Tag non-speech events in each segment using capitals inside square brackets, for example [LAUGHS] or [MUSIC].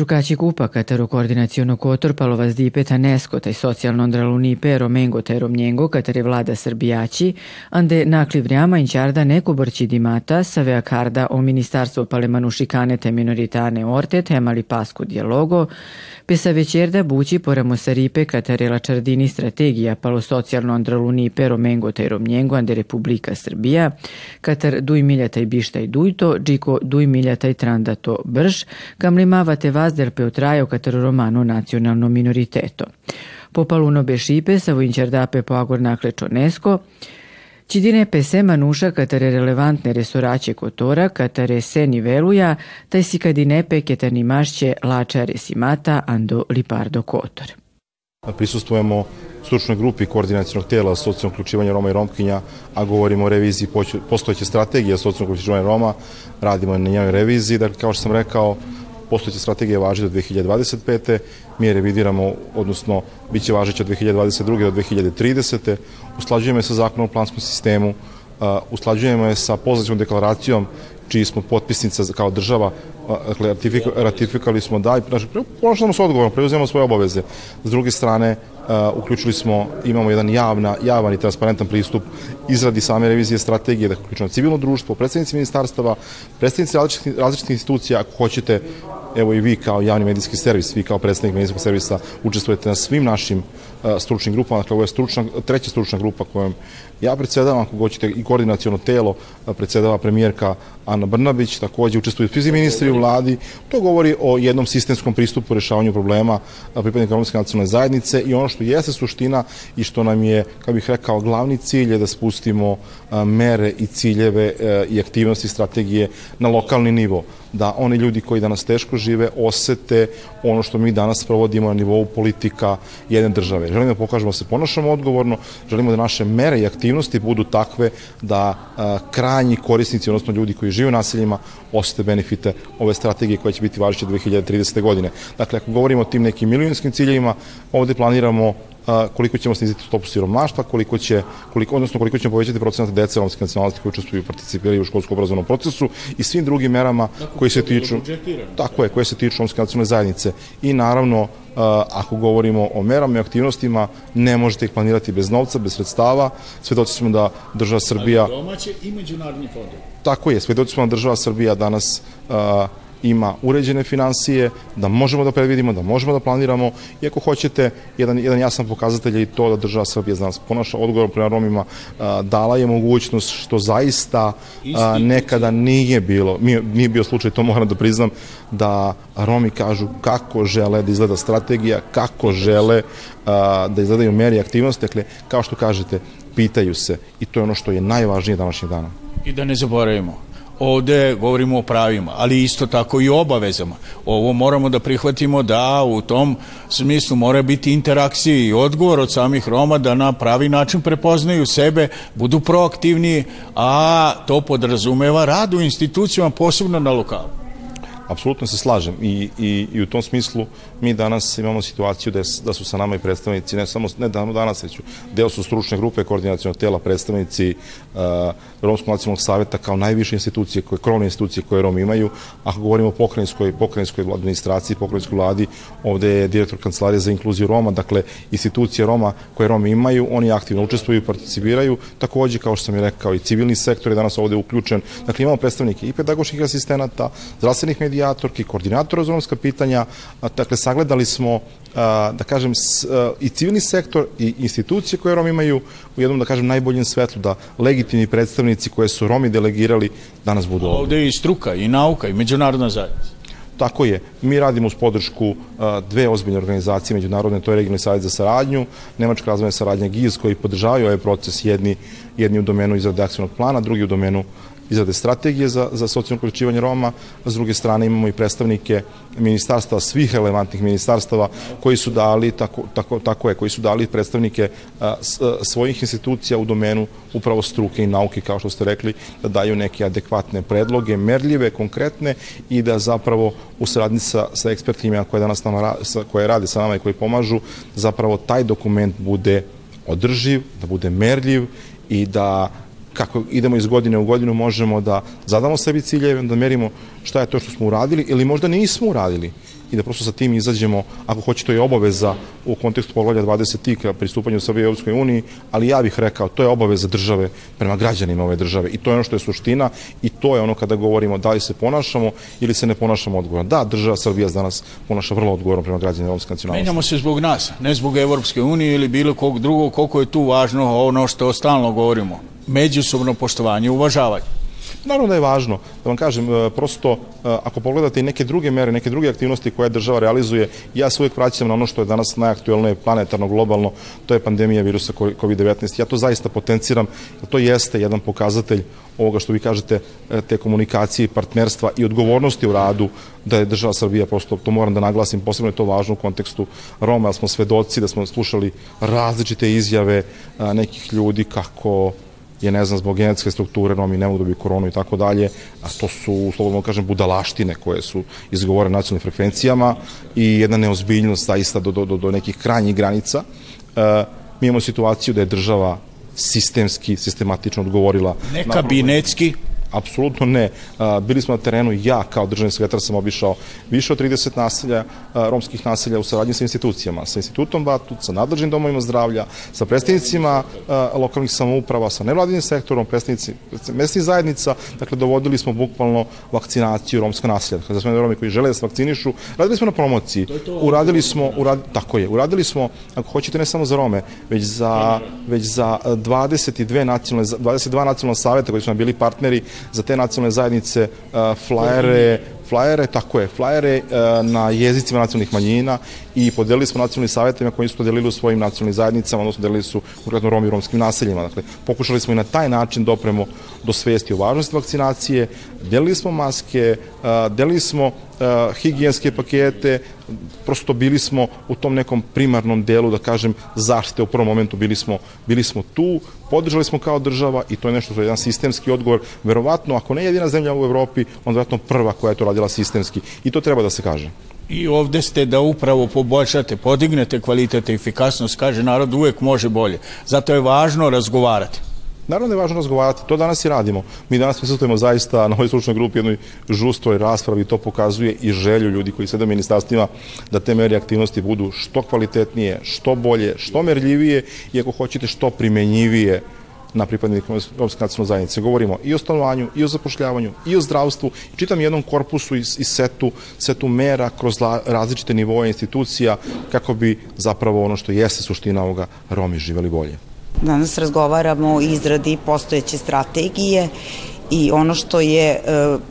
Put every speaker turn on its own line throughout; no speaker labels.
Istrukači kupa katero koordinaciono kotor palovas dipeta nesko taj socijalno andraluni pero mengo taj romnjengo katare vlada srbijači, ande nakli vrjama inčarda neko borći dimata save karda o ministarstvo palemanu šikane te minoritane orte temali pasku dijalogo, Pesa večerda bući poramo saripe katarela čardini strategija palo socijalno andraluni pero mengo taj romnjengo ande Republika Srbija, katar duj miljataj bištaj dujto, džiko duj miljataj trandato brž, kamlimava te vazder pe otrajo katar romano nacionalno minoriteto. Po paluno bešipe sa vojnčardape po agor nakle čonesko, Cidine pese manuša katare relevantne resoraće kotora, katare se niveluja, taj si kadinepe ketani mašće lača resimata ando lipardo kotor.
Prisustujemo stručnoj grupi koordinacijnog tela socijalnog uključivanja Roma i Romkinja, a govorimo o reviziji postojeće strategije socijalnog uključivanja Roma, radimo na njenoj reviziji, dakle kao što sam rekao, postojeća strategija važi do 2025. Mi je revidiramo, odnosno bit će važeća od 2022. do 2030. Usklađujemo je sa zakonom o planskom sistemu, usklađujemo je sa pozitivnom deklaracijom čiji smo potpisnica kao država, dakle, ratifikali smo da, znači, ponašamo se odgovorno, preuzimamo svoje obaveze. S druge strane, uključili smo, imamo jedan javna, javan i transparentan pristup izradi same revizije strategije, dakle, uključeno civilno društvo, predstavnici ministarstava, predstavnici različitih, različitih institucija, ako hoćete, evo i vi kao javni medijski servis, vi kao predstavnik medijskog servisa učestvujete na svim našim stručnim grupama, dakle ovo je stručna, treća stručna grupa kojom ja predsedavam, ako hoćete i koordinacijono telo predsedava premijerka Ana Brnabić, takođe učestvuju svi ministri u vladi, to govori o jednom sistemskom pristupu rešavanju problema pripadnika romske nacionalne zajednice i ono što jeste suština i što nam je, kao bih rekao, glavni cilj je da spustimo mere i ciljeve i aktivnosti strategije na lokalni nivo da oni ljudi koji danas teško žive osete ono što mi danas provodimo na nivou politika jedne države. Želimo da pokažemo da se ponašamo odgovorno, želimo da naše mere i aktivnosti budu takve da a, krajnji korisnici, odnosno ljudi koji žive u naseljima, osete benefite ove strategije koja će biti važeće 2030. godine. Dakle, ako govorimo o tim nekim milionskim ciljevima, ovde planiramo koliko ćemo sniziti stopu siromaštva, koliko će, koliko, odnosno koliko ćemo povećati procenat dece romske nacionalnosti koji učestvuju i participiraju u školskom obrazovnom procesu i svim drugim merama dakle, koji se tiču tako je, koje se tiču romske nacionalne zajednice. I naravno ako govorimo o merama i aktivnostima, ne možete ih planirati bez novca, bez sredstava. Svedoci smo da država Srbija...
Ali domaće i međunarodni fondovi.
Tako je, svedoci smo da država Srbija danas ima uređene financije, da možemo da predvidimo, da možemo da planiramo. I ako hoćete, jedan, jedan jasan pokazatelj je i to da država Srbija za nas ponaša odgovor prema Romima, a, dala je mogućnost što zaista a, nekada nije bilo, nije bio slučaj, to moram da priznam, da Romi kažu kako žele da izgleda strategija, kako žele a, da izgledaju meri aktivnosti, dakle, kao što kažete, pitaju se i to je ono što je najvažnije današnjeg dana.
I da ne zaboravimo, ovde govorimo o pravima, ali isto tako i obavezama. Ovo moramo da prihvatimo da u tom smislu mora biti interakcija i odgovor od samih Roma da na pravi način prepoznaju sebe, budu proaktivni, a to podrazumeva rad u institucijama, posebno na lokalu.
Apsolutno se slažem i, i, i u tom smislu mi danas imamo situaciju da, da su sa nama i predstavnici, ne samo ne danas, već deo su stručne grupe koordinacijonog tela, predstavnici uh, Romskog nacionalnog saveta kao najviše institucije, koje, krovne institucije koje Romi imaju. Ako govorimo o pokrajinskoj, pokrajinskoj administraciji, pokrajinskoj vladi, ovde je direktor kancelarije za inkluziju Roma, dakle institucije Roma koje Romi imaju, oni aktivno učestvuju i participiraju, takođe kao što sam i rekao i civilni sektor je danas ovde uključen. Dakle imamo predstavnike i pedagoških asistenata, zdravstvenih medijatorki, koordinatora za romska pitanja, dakle sagledali smo da kažem, i civilni sektor i institucije koje Romi imaju u jednom, da kažem, najboljem svetlu, da legitimni predstavnici koje su Romi delegirali danas budu ovde.
Ovde je i struka, i nauka, i međunarodna zajednica.
Tako je. Mi radimo uz podršku dve ozbiljne organizacije međunarodne, to je Regionalni savjet za saradnju, Nemačka razvojna saradnja GIZ koji podržavaju ovaj proces, jedni, jedni u domenu izrade akcijnog plana, drugi u domenu izrade strategije za, za socijalno uključivanje Roma, s druge strane imamo i predstavnike ministarstva, svih relevantnih ministarstava koji su dali, tako, tako, tako je, koji su dali predstavnike a, s, a, svojih institucija u domenu upravo struke i nauke, kao što ste rekli, da daju neke adekvatne predloge, merljive, konkretne i da zapravo u saradnji sa, sa ekspertima koje danas nama, sa, koje rade sa nama i koji pomažu, zapravo taj dokument bude održiv, da bude merljiv i da kako idemo iz godine u godinu možemo da zadamo sebi ciljeve, da merimo šta je to što smo uradili ili možda nismo uradili i da prosto sa tim izađemo, ako hoće to je obaveza u kontekstu poglavlja 20 ka pristupanju Srbije Europskoj uniji, ali ja bih rekao, to je obaveza države prema građanima ove države i to je ono što je suština i to je ono kada govorimo da li se ponašamo ili se ne ponašamo odgovorno. Da, država Srbija danas ponaša vrlo odgovorno prema građanima romske nacionalnosti.
Menjamo se zbog nas, ne zbog Evropske unije ili bilo kog drugog, koliko je tu važno ono što stalno govorimo, međusobno poštovanje i uvažavanje.
Naravno da je važno, da vam kažem, e, prosto e, ako pogledate i neke druge mere, neke druge aktivnosti koje država realizuje, ja se uvijek vraćam na ono što je danas najaktuelnije planetarno, globalno, to je pandemija virusa COVID-19. Ja to zaista potenciram, to jeste jedan pokazatelj ovoga što vi kažete, e, te komunikacije, partnerstva i odgovornosti u radu, da je država Srbija, prosto to moram da naglasim, posebno je to važno u kontekstu Roma, jer smo svedoci da smo slušali različite izjave nekih ljudi kako je, ne znam, zbog genetske strukture, Romi ne mogu dobiti da koronu i tako dalje, a to su, slobodno kažem, budalaštine koje su izgovorene nacionalnim frekvencijama i jedna neozbiljnost zaista do, do, do nekih krajnjih granica. E, mi imamo situaciju da je država sistemski, sistematično odgovorila.
Ne kabinetski,
Apsolutno ne. Bili smo na terenu, ja kao državni sekretar sam obišao više od 30 naselja, romskih naselja u saradnji sa institucijama, sa institutom Batut, sa nadležnim domovima zdravlja, sa predstavnicima lokalnih samouprava, sa nevladinim sektorom, predstavnici mesnih zajednica, dakle dovodili smo bukvalno vakcinaciju romska naselja. Kada smo Romi koji žele da se vakcinišu, radili smo na promociji, uradili smo, urad, tako je, uradili smo, ako hoćete ne samo za Rome, već za, već za 22 nacionalne, 22 nacionalna saveta koji su nam bili partneri za te nacionalne zajednice flajere, flajere, tako je, flajere na jezicima nacionalnih manjina i podelili smo nacionalnim savjetima koji su to delili u svojim nacionalnim zajednicama, odnosno delili su konkretno Romi i romskim naseljima. Dakle, pokušali smo i na taj način dopremo da do svesti o važnosti vakcinacije, delili smo maske, delili smo higijenske pakete, prosto bili smo u tom nekom primarnom delu, da kažem, zaštite u prvom momentu, bili smo, bili smo tu, podržali smo kao država i to je nešto što je jedan sistemski odgovor, verovatno, ako ne jedina zemlja u Evropi, onda verovatno prva koja je to radila sistemski i to treba da se kaže.
I ovde ste da upravo poboljšate, podignete kvalitet i efikasnost, kaže narod uvek može bolje. Zato je važno razgovarati.
Naravno je važno razgovarati, to danas i radimo. Mi danas prisutujemo zaista na ovoj stručnoj grupi jednoj žustoj raspravi, to pokazuje i želju ljudi koji sede u ministarstvima da te mere aktivnosti budu što kvalitetnije, što bolje, što merljivije i ako hoćete što primenjivije na pripadnike Romske nacionalne zajednice. Govorimo i o stanovanju, i o zapošljavanju, i o zdravstvu, i čitam jednom korpusu i, i setu, setu mera kroz la, različite nivoje institucija kako bi zapravo ono što jeste suština ovoga Romi živeli bolje.
Danas razgovaramo o izradi postojeće strategije i ono što je e,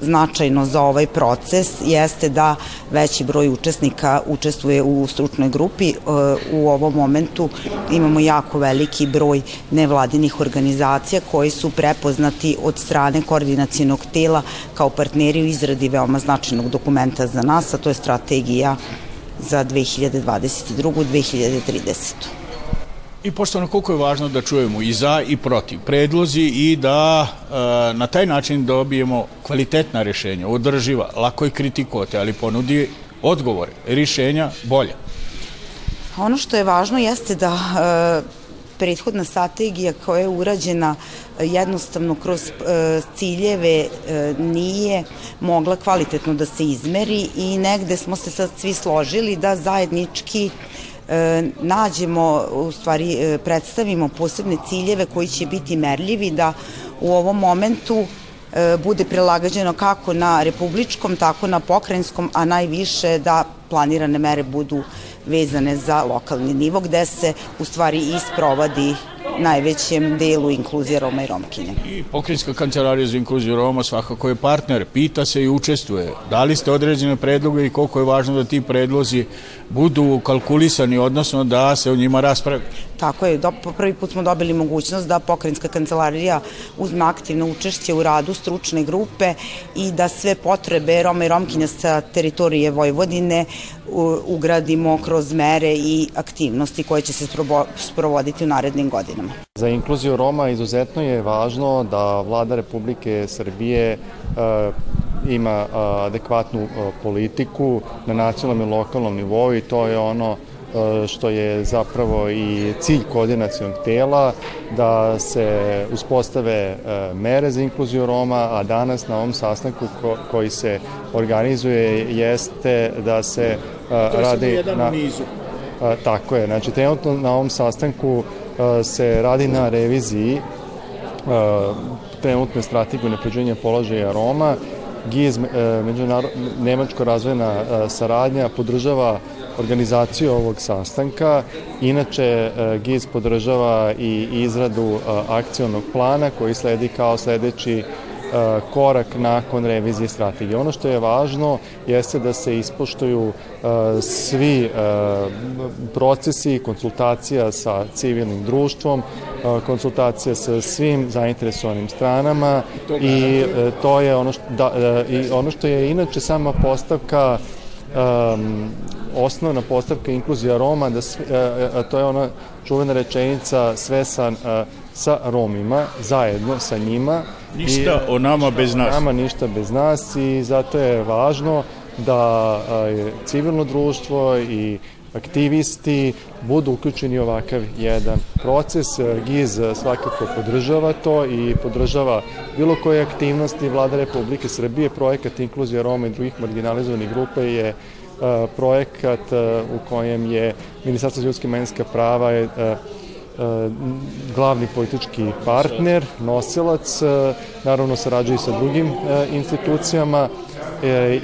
značajno za ovaj proces jeste da veći broj učesnika učestvuje u stručnoj grupi. E, u ovom momentu imamo jako veliki broj nevladinih organizacija koji su prepoznati od strane koordinacijenog tela kao partneri u izradi veoma značajnog dokumenta za nas, a to je strategija za 2022-2030.
I poštovano, koliko je važno da čujemo i za i protiv predlozi i da e, na taj način dobijemo kvalitetna rešenja, održiva, lako je kritikovati, ali ponudi odgovore, rešenja bolje.
Ono što je važno jeste da e, prethodna strategija koja je urađena e, jednostavno kroz e, ciljeve e, nije mogla kvalitetno da se izmeri i negde smo se sad svi složili da zajednički nađemo, u stvari e, predstavimo posebne ciljeve koji će biti merljivi da u ovom momentu e, bude prilagađeno kako na republičkom, tako na pokrajinskom, a najviše da planirane mere budu vezane za lokalni nivo gde se u stvari isprovadi najvećem delu inkluzije Roma i Romkinja.
I pokrinjska kancelarija za inkluziju Roma svakako je partner, pita se i učestvuje. Da li ste određene predloge i koliko je važno da ti predlozi budu kalkulisani, odnosno da se o njima raspravi?
Tako je, do, po prvi put smo dobili mogućnost da pokrinjska kancelarija uzme aktivno učešće u radu stručne grupe i da sve potrebe Roma i Romkinja sa teritorije Vojvodine ugradimo kroz mere i aktivnosti koje će se sprovoditi u narednim godinama.
Za inkluziju Roma izuzetno je važno da vlada Republike Srbije uh, ima uh, adekvatnu uh, politiku na nacionalnom i lokalnom nivou i to je ono što je zapravo i cilj koordinacijnog tela da se uspostave mere za inkluziju Roma, a danas na ovom sastanku koji se organizuje jeste da se radi na...
nizu.
Tako je, znači trenutno na ovom sastanku se radi na reviziji trenutne strategije napređenja položaja Roma. GIZ, e, Nemačko razvojna e, saradnja, podržava organizaciju ovog sastanka. Inače, e, GIZ podržava i izradu akcionog plana koji sledi kao sledeći E, korak nakon revizije strategije. Ono što je važno jeste da se ispoštuju e, svi e, procesi konsultacija sa civilnim društvom, konsultacija sa svim zainteresovanim stranama i to je ono što, da, i ono što je inače sama postavka um, osnovna postavka inkluzija Roma, da sve, a to je ona čuvena rečenica sve sa, sa Romima, zajedno sa njima,
Ništa I, o nama bez nas.
Nama ništa bez nas i zato je važno da civilno društvo i aktivisti budu uključeni u ovakav jedan proces. GIZ svakako podržava to i podržava bilo koje aktivnosti Vlada Republike Srbije. Projekat Inkluzija Roma i drugih marginalizovanih grupa je projekat u kojem je Ministarstvo ljudske menjska prava je E, glavni politički partner, nosilac, e, naravno sarađuje sa drugim e, institucijama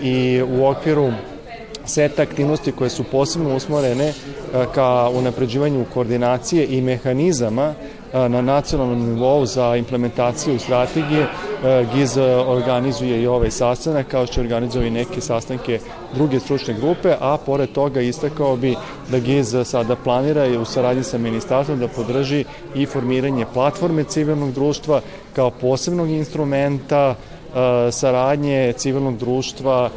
i u okviru seta aktivnosti koje su posebno usmorene ka unapređivanju koordinacije i mehanizama na nacionalnom nivou za implementaciju strategije. GIZ organizuje i ovaj sastanak, kao što organizuje i neke sastanke druge stručne grupe, a pored toga istakao bi da GIZ sada planira i u saradnji sa ministarstvom da podrži i formiranje platforme civilnog društva kao posebnog instrumenta saradnje civilnog društva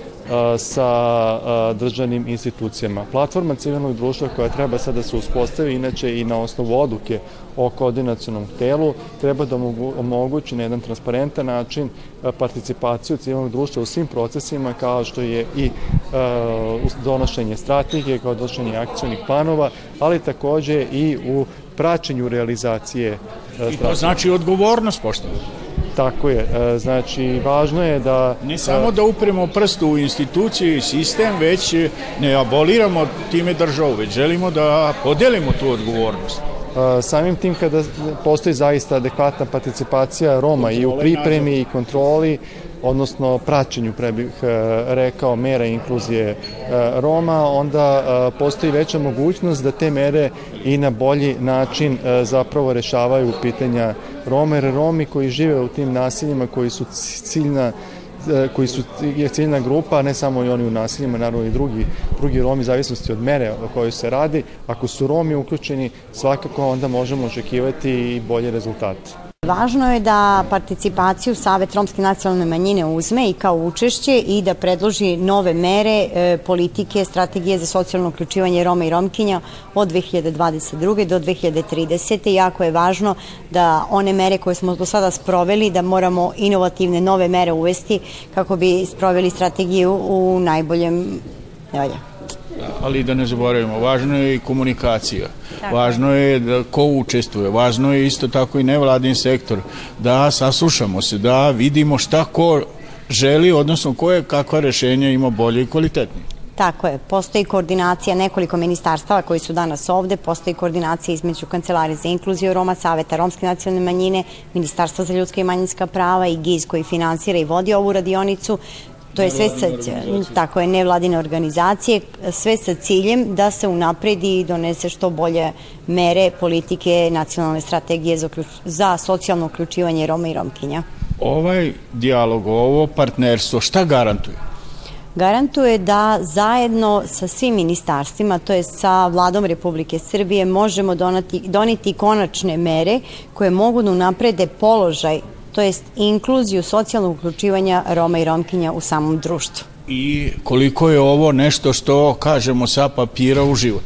sa državnim institucijama. Platforma civilnog društva koja treba sada da se uspostavi, inače i na osnovu odluke o koordinacionom telu, treba da omogući na jedan transparentan način participaciju civilnog društva u svim procesima kao što je i donošenje strategije, kao donošenje akcijnih planova, ali takođe i u praćenju realizacije
strategije. I to znači odgovornost, pošteno.
Tako je, e, znači važno je da...
Ne samo da upremo prstu u instituciju i sistem, već ne aboliramo time državu, već želimo da podelimo tu odgovornost.
E, samim tim kada postoji zaista adekvatna participacija Roma i u pripremi i kontroli, odnosno praćenju, pre bih e, rekao, mera inkluzije Roma, onda postoji veća mogućnost da te mere i na bolji način zapravo rešavaju pitanja Roma, jer Romi koji žive u tim nasiljima, koji su ciljna e, koji su je ciljna grupa, ne samo i oni u nasiljima, naravno i drugi, drugi Romi, zavisnosti od mere o kojoj se radi. Ako su Romi uključeni, svakako onda možemo očekivati i bolje rezultate.
Važno je da participaciju Savet Romske nacionalne manjine uzme i kao učešće i da predloži nove mere e, politike, strategije za socijalno uključivanje Roma i Romkinja od 2022. do 2030. Jako je važno da one mere koje smo do sada sproveli, da moramo inovativne nove mere uvesti kako bi sproveli strategiju u najboljem nevalja
ali da ne zaboravimo, važno je i komunikacija, tako. važno je da ko učestvuje, važno je isto tako i nevladin sektor, da saslušamo se, da vidimo šta ko želi, odnosno koje kakva rešenja ima bolje i kvalitetnije.
Tako je, postoji koordinacija nekoliko ministarstava koji su danas ovde, postoji koordinacija između Kancelarije za inkluziju Roma, Saveta Romske nacionalne manjine, Ministarstva za ljudska i manjinska prava i GIZ koji finansira i vodi ovu radionicu. To je sve sa, tako je, nevladine organizacije, sve sa ciljem da se unapredi i donese što bolje mere politike nacionalne strategije za, za socijalno uključivanje Roma i Romkinja.
Ovaj dijalog, ovo partnerstvo, šta garantuje?
garantuje da zajedno sa svim ministarstvima, to je sa vladom Republike Srbije, možemo donati, doniti konačne mere koje mogu da unaprede položaj to jest inkluziju socijalnog uključivanja Roma i Romkinja u samom društvu.
I koliko je ovo nešto što kažemo sa papira u život?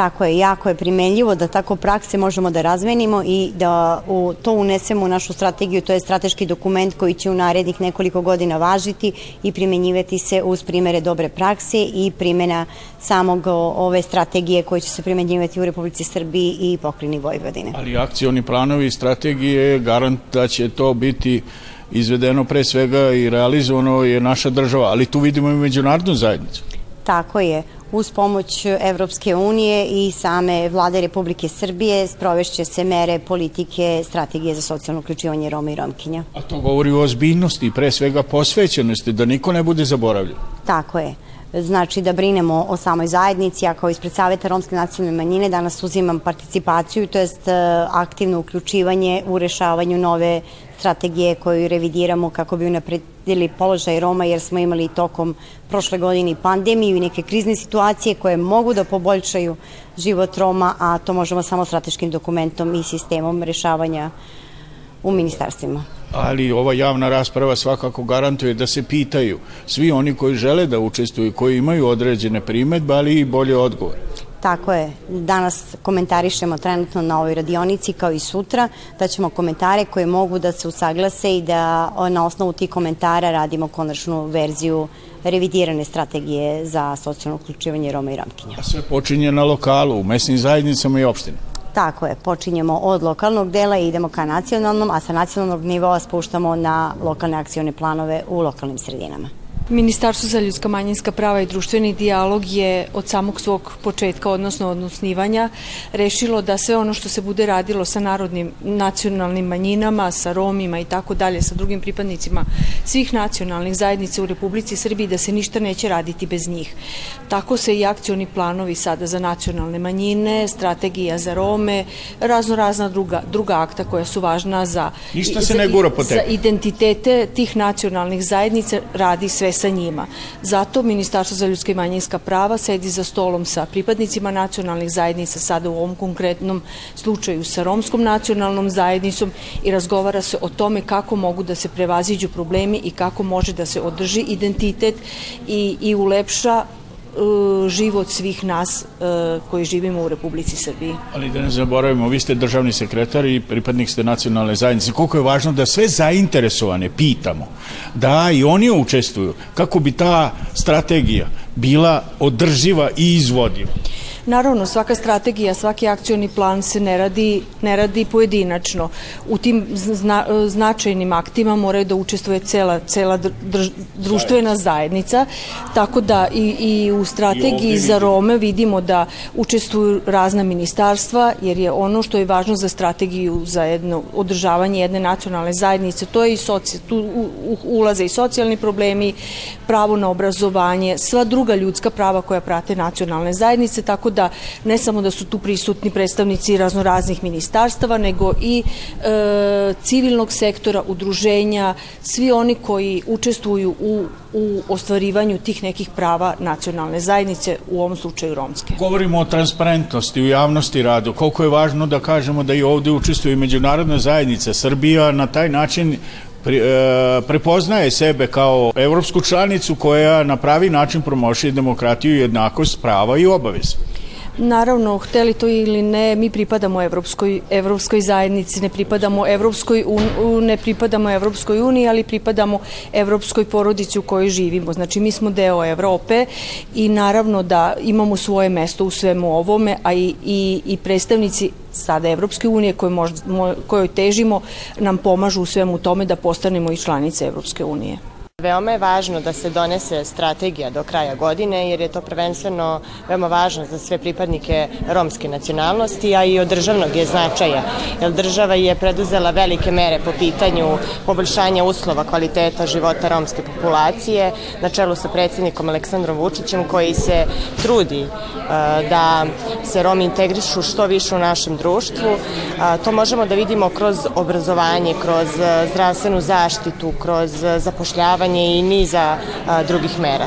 Tako je, jako je primenljivo da tako prakse možemo da razmenimo i da u, to unesemo u našu strategiju, to je strateški dokument koji će u narednih nekoliko godina važiti i primenjivati se uz primere dobre prakse i primena samog ove strategije koje će se primenjivati u Republici Srbiji i poklini Vojvodine.
Ali akcioni planovi i strategije garant da će to biti izvedeno pre svega i realizovano je naša država, ali tu vidimo i međunarodnu zajednicu.
Tako je uz pomoć Evropske unije i same vlade Republike Srbije sprovešće se mere politike strategije za socijalno uključivanje Roma i Romkinja.
A to govori o ozbiljnosti i pre svega posvećenosti, da niko ne bude zaboravljen.
Tako je znači da brinemo o samoj zajednici, a kao ispred Saveta Romske nacionalne manjine danas uzimam participaciju, to jest e, aktivno uključivanje u rešavanju nove strategije koju revidiramo kako bi unapredili položaj Roma jer smo imali tokom prošle godine pandemiju i neke krizne situacije koje mogu da poboljšaju život Roma, a to možemo samo strateškim dokumentom i sistemom rešavanja u ministarstvima
ali ova javna rasprava svakako garantuje da se pitaju svi oni koji žele da učestvuju, koji imaju određene primetbe, ali i bolje odgovore.
Tako je. Danas komentarišemo trenutno na ovoj radionici kao i sutra, da ćemo komentare koje mogu da se usaglase i da na osnovu tih komentara radimo konačnu verziju revidirane strategije za socijalno uključivanje Roma i Romkinja.
A sve počinje na lokalu, u mesnim zajednicama i opštinama.
Tako je, počinjemo od lokalnog dela i idemo ka nacionalnom, a sa nacionalnog nivoa spuštamo na lokalne akcione planove u lokalnim sredinama.
Ministarstvo za ljudska manjinska prava i društveni dijalog je od samog svog početka, odnosno od osnivanja, rešilo da sve ono što se bude radilo sa narodnim nacionalnim manjinama, sa Romima i tako dalje, sa drugim pripadnicima svih nacionalnih zajednica u Republici Srbiji, da se ništa neće raditi bez njih. Tako se i akcioni planovi sada za nacionalne manjine, strategija za Rome, razno razna druga, druga akta koja su važna za,
Ništa se ne gura po
za identitete tih nacionalnih zajednica radi sve sa njima. Zato Ministarstvo za ljudska i manjinska prava sedi za stolom sa pripadnicima nacionalnih zajednica, sada u ovom konkretnom slučaju sa romskom nacionalnom zajednicom i razgovara se o tome kako mogu da se prevaziđu problemi i kako može da se održi identitet i, i ulepša život svih nas e, koji živimo u Republici Srbiji.
Ali da ne zaboravimo, vi ste državni sekretar i pripadnik ste nacionalne zajednice. Koliko je važno da sve zainteresovane pitamo, da i oni učestvuju, kako bi ta strategija bila održiva i izvodiva.
Naravno, svaka strategija, svaki akcioni plan se ne radi, ne radi pojedinačno. U tim zna, značajnim aktima moraju da učestvuje cela, cela drž, društvena zajednica, tako da i, i u strategiji I za Rome vidimo da učestvuju razna ministarstva, jer je ono što je važno za strategiju za jedno održavanje jedne nacionalne zajednice, to je i soci, tu ulaze i socijalni problemi, pravo na obrazovanje, sva druga ljudska prava koja prate nacionalne zajednice, tako da ne samo da su tu prisutni predstavnici raznoraznih ministarstava, nego i e, civilnog sektora, udruženja, svi oni koji učestvuju u, u ostvarivanju tih nekih prava nacionalne zajednice, u ovom slučaju romske.
Govorimo o transparentnosti u javnosti radu. Koliko je važno da kažemo da i ovde učestvuje međunarodna zajednica. Srbija na taj način pre, e, prepoznaje sebe kao evropsku članicu koja na pravi način promoši demokratiju, jednakost, prava i obaveze.
Naravno, hteli to ili ne, mi pripadamo evropskoj, evropskoj zajednici, ne pripadamo evropskoj, un, ne pripadamo Evropskoj uniji, ali pripadamo evropskoj porodici u kojoj živimo. Znači, mi smo deo Evrope i naravno da imamo svoje mesto u svemu ovome, a i, i, i predstavnici sada Evropske unije koje možda, kojoj težimo nam pomažu u svemu tome da postanemo i članice Evropske unije.
Veoma je važno da se donese strategija do kraja godine jer je to prvenstveno veoma važno za sve pripadnike romske nacionalnosti, a i od državnog je značaja. Jer država je preduzela velike mere po pitanju poboljšanja uslova kvaliteta života romske populacije na čelu sa predsednikom Aleksandrom Vučićem koji se trudi uh, da se Romi integrišu što više u našem društvu. Uh, to možemo da vidimo kroz obrazovanje, kroz uh, zdravstvenu zaštitu, kroz zapošljavanje i niza drugih mera.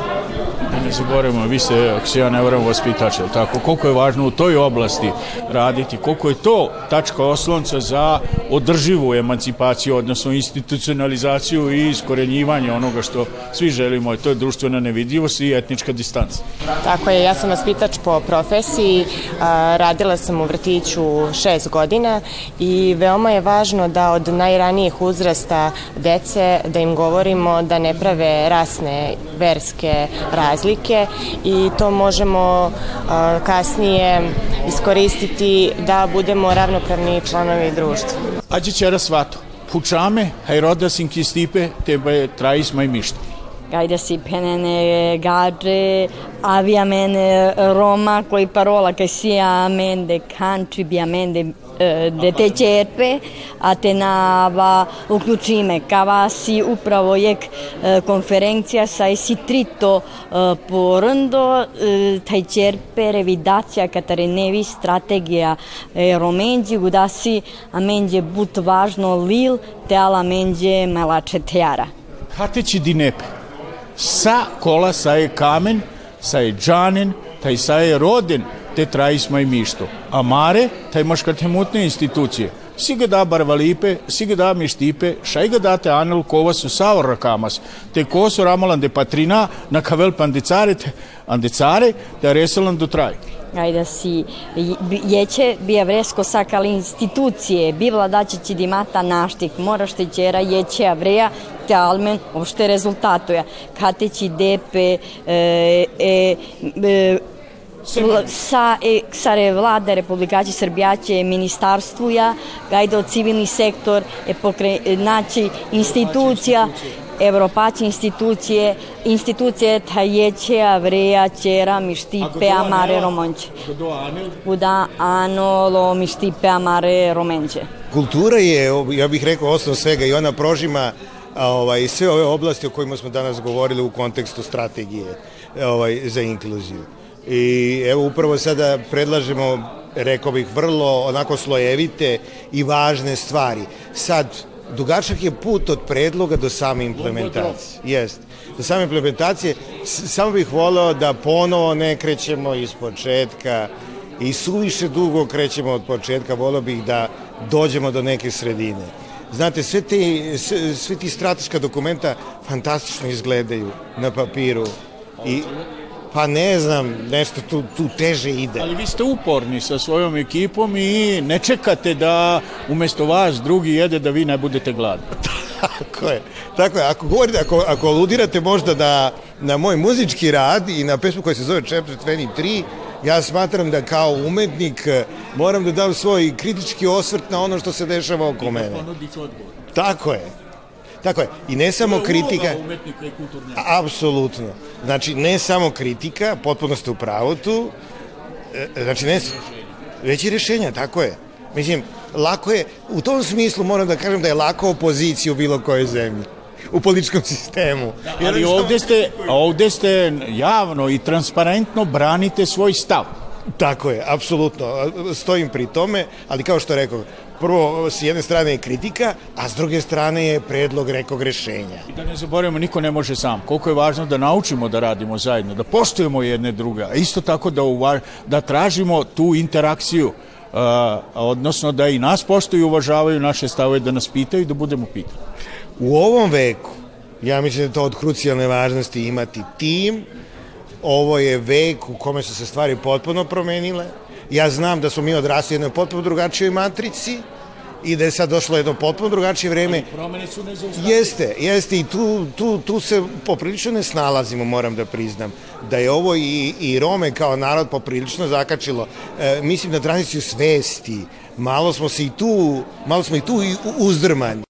Ne zaboravimo, vi ste, ako se ja ne varam, vaspitač, tako, koliko je važno u toj oblasti raditi, koliko je to tačka oslonca za održivu emancipaciju, odnosno institucionalizaciju i iskorenjivanje onoga što svi želimo, to je društvena nevidljivost i etnička distanca.
Tako je, ja sam vaspitač po profesiji, radila sam u vrtiću šest godina i veoma je važno da od najranijih uzrasta dece da im govorimo da ne prave rasne, verske razlike i to možemo kasnije iskoristiti da budemo ravnopravni članovi društva.
Ađe čera svato, pučame, hajroda sinki stipe, tebe trais mai mišta.
Gajda si penene gađe, avia Roma, koji parola che sia amende, country bi amende dete čerpe, a te nava uključime kavasi upravo je konferencija sa esi trito e, porando e, taj čerpe revidacija katarenevi strategija romenđi gudasi a menđe but važno lil te ala menđe melače teara.
Hateći dinepe. Sa kola sa je kamen, sa je džanen, taj sa je roden, te trais mai misto. Amare, taj maškate mutne institucije. Siga da barvalipe, siga da mištipe, šajga date anel kovasu saor rakamas, te kosu ramalan de patrina, na kavel pandicare, te andecare, te resalan do traj.
Ajde si, jeće bija vresko sakali institucije, bivla daće će dimata naštik, moraš te ćera jeće avreja, te almen uopšte rezultatuja. Kateći depe, e, e, e, sa, e, sare vlada Republikaće Srbijaće ministarstvuja, gajde civilni sektor, e pokre, naći institucija, Evropaće institucije, institucije tajeće, avreja, ćera, mištipe, amare, romonće. Kuda ano, lo, mištipe, amare, romenće.
Kultura je, ja bih rekao, osnov svega i ona prožima ovaj, sve ove oblasti o kojima smo danas govorili u kontekstu strategije ovaj, za inkluziju. I evo upravo sada predlažemo, rekao bih, vrlo onako slojevite i važne stvari. Sad, dugačak je put od predloga do same implementacije. Jest. Do same implementacije, samo bih voleo da ponovo ne krećemo iz početka i suviše dugo krećemo od početka, voleo bih da dođemo do neke sredine. Znate, sve, te, sve ti strateška dokumenta fantastično izgledaju na papiru i Pa ne znam, nešto tu, tu teže ide.
Ali vi ste uporni sa svojom ekipom i ne čekate da umesto vas drugi jede da vi ne budete gladni. [LAUGHS]
Tako je. Tako je. Ako, govorite, ako, ako aludirate možda da na moj muzički rad i na pesmu koja se zove Chapter 23, ja smatram da kao umetnik eh, moram da dam svoj kritički osvrt na ono što se dešava oko mene. Tako je. Tako je. I ne samo kritika...
umetnika i kulturnjaka.
Apsolutno. Znači, ne samo kritika, potpuno ste u pravu tu, e, znači, ne, već i rešenja, tako je. Mislim, lako je, u tom smislu moram da kažem da je lako opoziciji u bilo kojoj zemlji u političkom sistemu.
Da, ali ovde ste, ovde ste javno i transparentno branite svoj stav.
Tako je, apsolutno. Stojim pri tome, ali kao što rekao, prvo s jedne strane je kritika, a s druge strane je predlog rekog rešenja.
I da ne zaboravimo, niko ne može sam. Koliko je važno da naučimo da radimo zajedno, da poštujemo jedne druga, a isto tako da, uvaž, da tražimo tu interakciju, uh, odnosno da i nas poštuju i uvažavaju naše stavove, da nas pitaju i da budemo pitani.
U ovom veku, ja mislim da je to od krucijalne važnosti imati tim, ovo je vek u kome su se stvari potpuno promenile, Ja znam da smo mi odrasli jednoj potpuno drugačijoj matrici i da je sad došlo jedno potpuno drugačije vreme.
Promene su nezaustavljive.
Jeste, jeste i tu, tu, tu se poprilično ne snalazimo, moram da priznam. Da je ovo i, i Rome kao narod poprilično zakačilo. E, mislim na tranziciju svesti. Malo smo se i tu, malo smo i tu uzdrmani.